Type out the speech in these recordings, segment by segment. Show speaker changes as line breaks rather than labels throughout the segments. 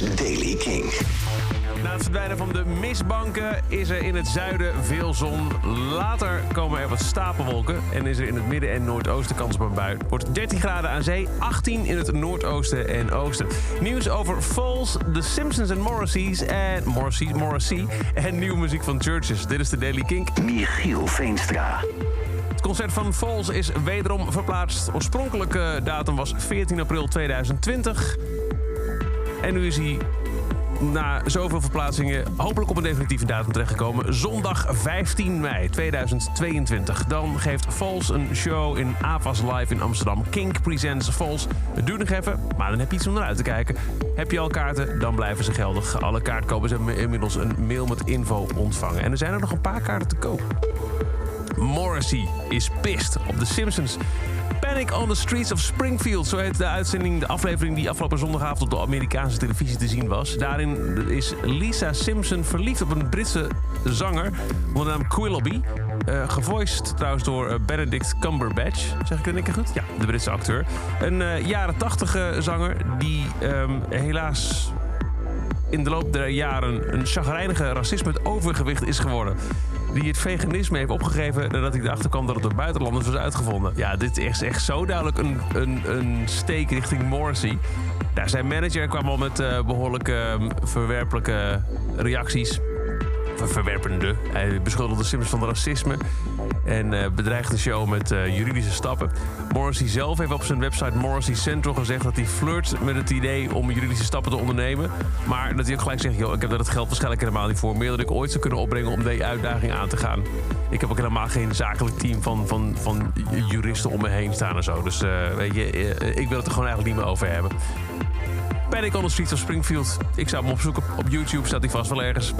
is Daily King.
Na het verdwijnen van de mistbanken is er in het zuiden veel zon. Later komen er wat stapelwolken en is er in het midden en noordoosten kans op een bui. Het wordt 13 graden aan zee, 18 in het noordoosten en oosten. Nieuws over Falls, The Simpsons en Morrissey's en Morrissey, Morrissey en nieuwe muziek van Churches. Dit is de Daily Kink.
Michiel Veenstra.
Het concert van Falls is wederom verplaatst. Oorspronkelijke datum was 14 april 2020. En nu is hij na zoveel verplaatsingen hopelijk op een definitieve datum terechtgekomen. Zondag 15 mei 2022. Dan geeft Falls een show in AVAS Live in Amsterdam. Kink Presents Falls. Het duurt nog even, maar dan heb je iets om naar uit te kijken. Heb je al kaarten, dan blijven ze geldig. Alle kaartkopers hebben inmiddels een mail met info ontvangen. En er zijn er nog een paar kaarten te koop. Morrissey is pissed op The Simpsons. Panic on the Streets of Springfield, zo heet de uitzending, de aflevering die afgelopen zondagavond op de Amerikaanse televisie te zien was. Daarin is Lisa Simpson verliefd op een Britse zanger onder de naam. Uh, gevoiced trouwens door uh, Benedict Cumberbatch. Zeg ik het een keer goed? Ja, de Britse acteur. Een uh, jaren tachtig zanger die um, helaas in de loop der jaren een chagrijnige racisme met overgewicht is geworden. Die het veganisme heeft opgegeven nadat hij erachter kwam dat het door buitenlanders was uitgevonden. Ja, dit is echt zo duidelijk een, een, een steek richting Morrissey. Zijn manager kwam al met uh, behoorlijk uh, verwerpelijke reacties. Verwerpende. Hij beschuldigde Simmons van racisme en uh, bedreigt de show met uh, juridische stappen. Morrissey zelf heeft op zijn website Morrissey Central gezegd dat hij flirt met het idee om juridische stappen te ondernemen. Maar dat hij ook gelijk zegt: ik heb daar het geld waarschijnlijk helemaal niet voor. Meer dan ik ooit zou kunnen opbrengen om deze uitdaging aan te gaan. Ik heb ook helemaal geen zakelijk team van, van, van juristen om me heen staan en zo. Dus uh, weet je, ik wil het er gewoon eigenlijk niet meer over hebben. Panic on the Streets of Springfield. Ik zou hem opzoeken. Op YouTube staat hij vast wel ergens.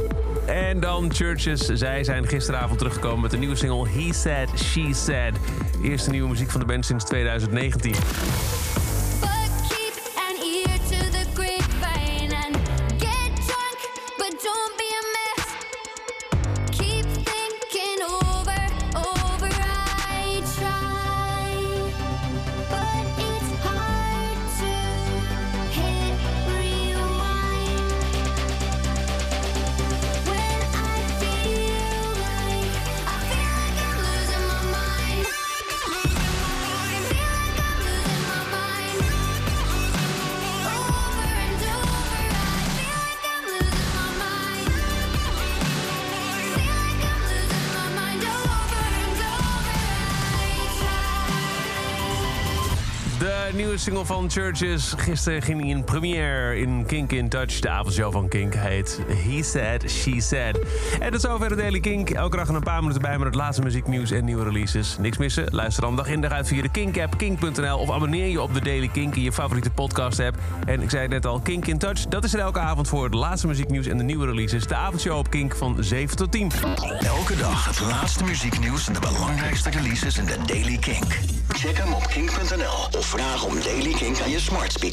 En dan Churches. Zij zijn gisteravond teruggekomen met een nieuwe single He Said, She Said. Eerste nieuwe muziek van de band sinds 2019. De nieuwe single van Churches. Gisteren ging hij in première in Kink in Touch. De avondshow van Kink heet He Said, She Said. En tot zover de Daily Kink. Elke dag een paar minuten bij met het laatste muzieknieuws en nieuwe releases. Niks missen? Luister dan dag in dag uit via de Kink-app, kink.nl... of abonneer je op de Daily Kink in je favoriete podcast-app. En ik zei het net al, Kink in Touch. Dat is er elke avond voor het laatste muzieknieuws en de nieuwe releases. De avondshow op Kink van 7 tot 10.
Elke dag het laatste muzieknieuws en de belangrijkste releases in de Daily Kink. Check hem op kink.nl vraag om Daily Kink aan je smart speaker.